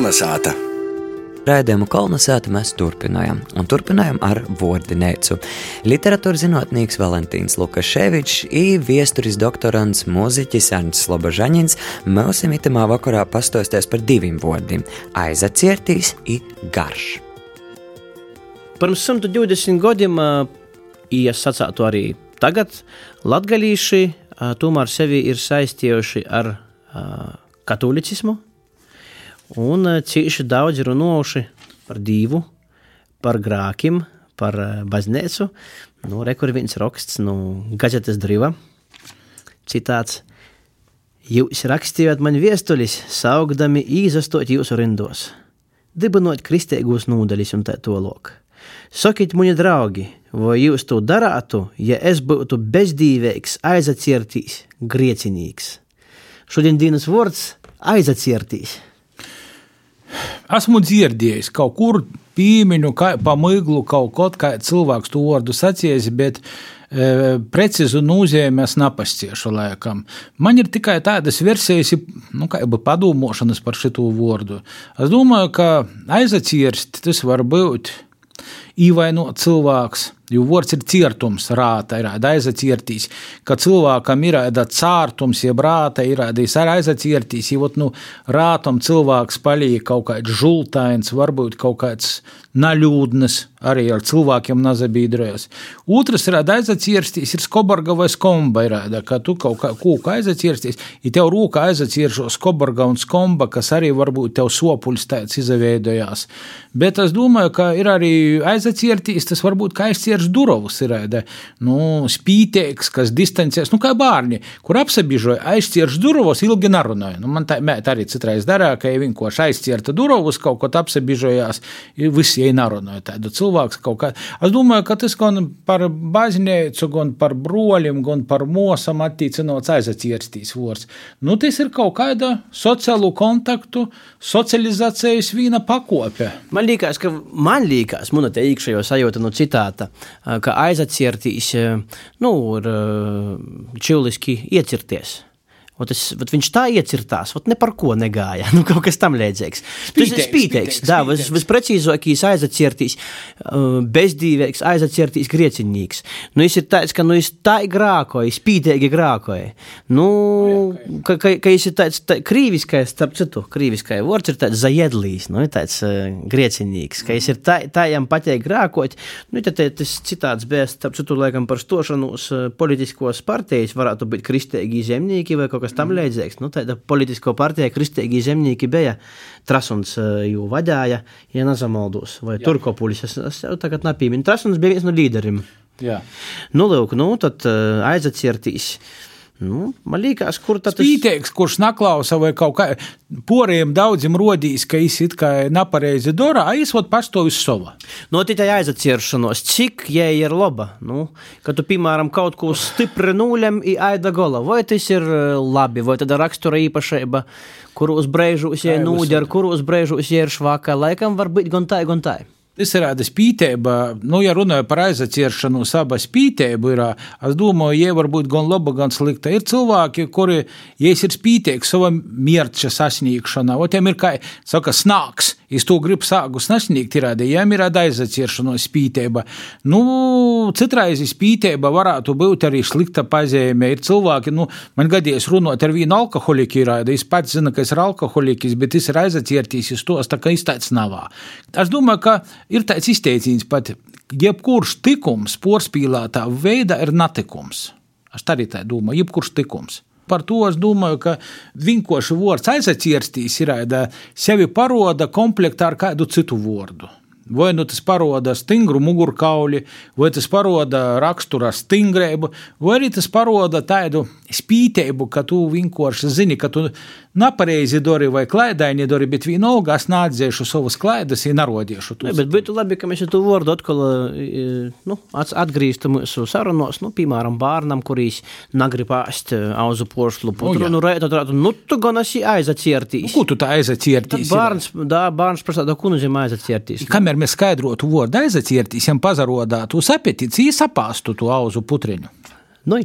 Kolnesāta! Raidījumu kolonizētu mēs turpinājām, un turpinājām ar vārdinēcu. Literatūras zinātnīgs Valentīns Lukaševičs un viesturis doktorants mūziķis Ernsts Slobožaņins mums itamā vakarā pastosties par diviem vārdiem - aizaciertīs un garš. Pirms 120 gadiem, ja sacātu arī tagad, latgalīši tomēr sevi ir saistījuši ar katolicismu, Un eh, cīši daudz runājuši par divu, par grākiem, par eh, baznīcu. Nu, Rekur viens raksts no nu, gazetes driva. Citāts. Jūs rakstījāt man viestuļus, saugdami īzastot jūsu rindos, dibinot kristīgos nūdeļus un tā tālāk. Sakiet, mani draugi, vai jūs to darātu, ja es būtu bezdīvīgs, aizaciertīs, griecinīgs? Šodien dienas vārds - aizaciertīs esmu dzirdējis kaut kur pīmiņu, kā pamiglu kaut ko, kā cilvēks to vārdu sacījis, bet e, precizu nozīmi es nepasciešu laikam. Man ir tikai tādas versijas, nu, kā jau padomāšanas par šo vārdu. Es domāju, ka aizacirst tas var būt īvainot cilvēks Jo vārds ir cietums, rāta ir aizacirtīs, ka cilvēkam ir cārtums, jeb rāta ir aizacirtīs, jo nu, rātam cilvēks paliek kaut kāds žultains, varbūt kaut kāds naļūdnes, arī ar cilvēkiem nazabīdrojas. Otrs ir aizacirstīs, ir skobarga vai skomba, ir, ka tu kaut kā kūka aizacirstīs, ja tev rūka aizaciršo skobarga un skomba, kas arī varbūt tev sopuļs tāds izveidojās. Bet es domāju, ka ir arī aizacirtīs, tas varbūt kā aizvērš durvis, ir nu, spītīgs, kas distancēs, nu, kā bērni, kur apsabižoja, aizvērš durvis, ilgi nerunāja. Nu, man tā mēt arī citreiz darīja, ka ja vienkārši aizvērta durvis, kaut ko apsabižojās, visi jai nerunāja. Tādu cilvēku kaut kā. Es domāju, ka tas gan par baznīcu, gan par broļiem, gan par mosam attīcinots aizvērstīs vārds. Nu, tas ir kaut kāda sociālu kontaktu, socializācijas vīna pakope. Man liekas, ka man liekas, man te iekšējo sajūta no citāta, ka aizacirtīs, nu, ir čiliski iecirties. Un tas, viņš tā iecirtās, ne par ko negāja. Nu, kaut kas tam līdzīgs. Tas ir spītīgs. Jā, vis, visprecīzākais aizacirtīs, bezdīvīgs, aizacirtīs griecinīgs. Nu, viņš ir tāds, ka nu, viņš tā ir grākoja, spītīgi grākoja. Nu, ka, ka, ka viņš ir tāds tā, krīviskais, starp citu, krīviskais vārds ir tāds zajedlīs, nu, tāds uh, griecinīgs, ka viņš ir tā, tā jām patīk grākot. Nu, tad tas citāds bija, starp citu, laikam par stošanos politiskos partijas varētu būt kristīgi zemnieki vai kaut kas kas tam līdzīgs. Nu, tāda politisko partija kristīgi zemnieki bija. Trasuns eh, jau vadīja, ja nezamaldos, vai Turkopulis. Es, es jau tagad nepīminu. Trasuns bija viens no līderiem. Jā. Nu, lūk, nu, tad uh, aizacirtīs. Nu, man liekas, kur tas ir. Spītīgs, kurš naklausa vai kaut kā poriem daudziem rodīs, ka viņš it kā nepareizi dara, aizvot pastovis sova. No tikai aizacieršanos, cik jai ir laba. Nu, kad tu, piemēram, kaut ko stipri nulēm, aida gola, vai tas ir e, labi, vai tāda rakstura īpašība, kuros brēžos jai nūģer, kuros brēžos jai ir švaka, laikam var būt gan tā, tāda spītība, nu, ja runāju par aizacieršanu, saba spītība ir, es domāju, ja var būt gan laba, gan slikta. Ir cilvēki, kuri, ja ir spītīgi sava mierķa sasniegšanā, o tiem ir, kā saka, snāks, es to gribu sākus sasniegt, ir tāda, ja ir aizacieršanos spītība. Nu, citreiz spītība varētu būt arī slikta pazīme. Ir cilvēki, nu, man gadījies runāt ar vienu alkoholiku, ir, es pats zinu, ka es esmu alkoholiķis, bet es ir aizaciertīs, es tos tā kā izteicis nav. Es domāju, ka ir tāds izteiciens pat, jebkurš tikums porcelānā veidā ir netikums. Es arī tā domāju, jebkurš tikums. Par to es domāju, ka vienkārši vārds aizacierstīs ir sevi paroda komplektā ar kādu citu vārdu. Vai nu tas parāda stingru mugurkauli, vai tas parāda rakstura stingrību, vai arī tas parāda tādu spītību, ka tu vienkārši zini, ka tu nepareizi dari vai klaidaini dari, bet vienalga es neatzīšu savas klaidas, ja nerodīšu to. Bet būtu labi, ka mēs šo vārdu atkal nu, atgrieztu mūsu sarunos, nu, piemēram, bērnam, kurīs negrib āst auzu pošlu nu, nu, rēt, tad, nu, tu gan esi aizaciertīs. Nu, ko tu tā aizaciertīs? Bērns, da, bērns prasa, da, ko nozīmē aizaciertīs? Kamēr mēs skaidrotu vārdu aizaciertīs, jam pazarodātu sapetīts, īsapāstu to auzu putriņu. Nu,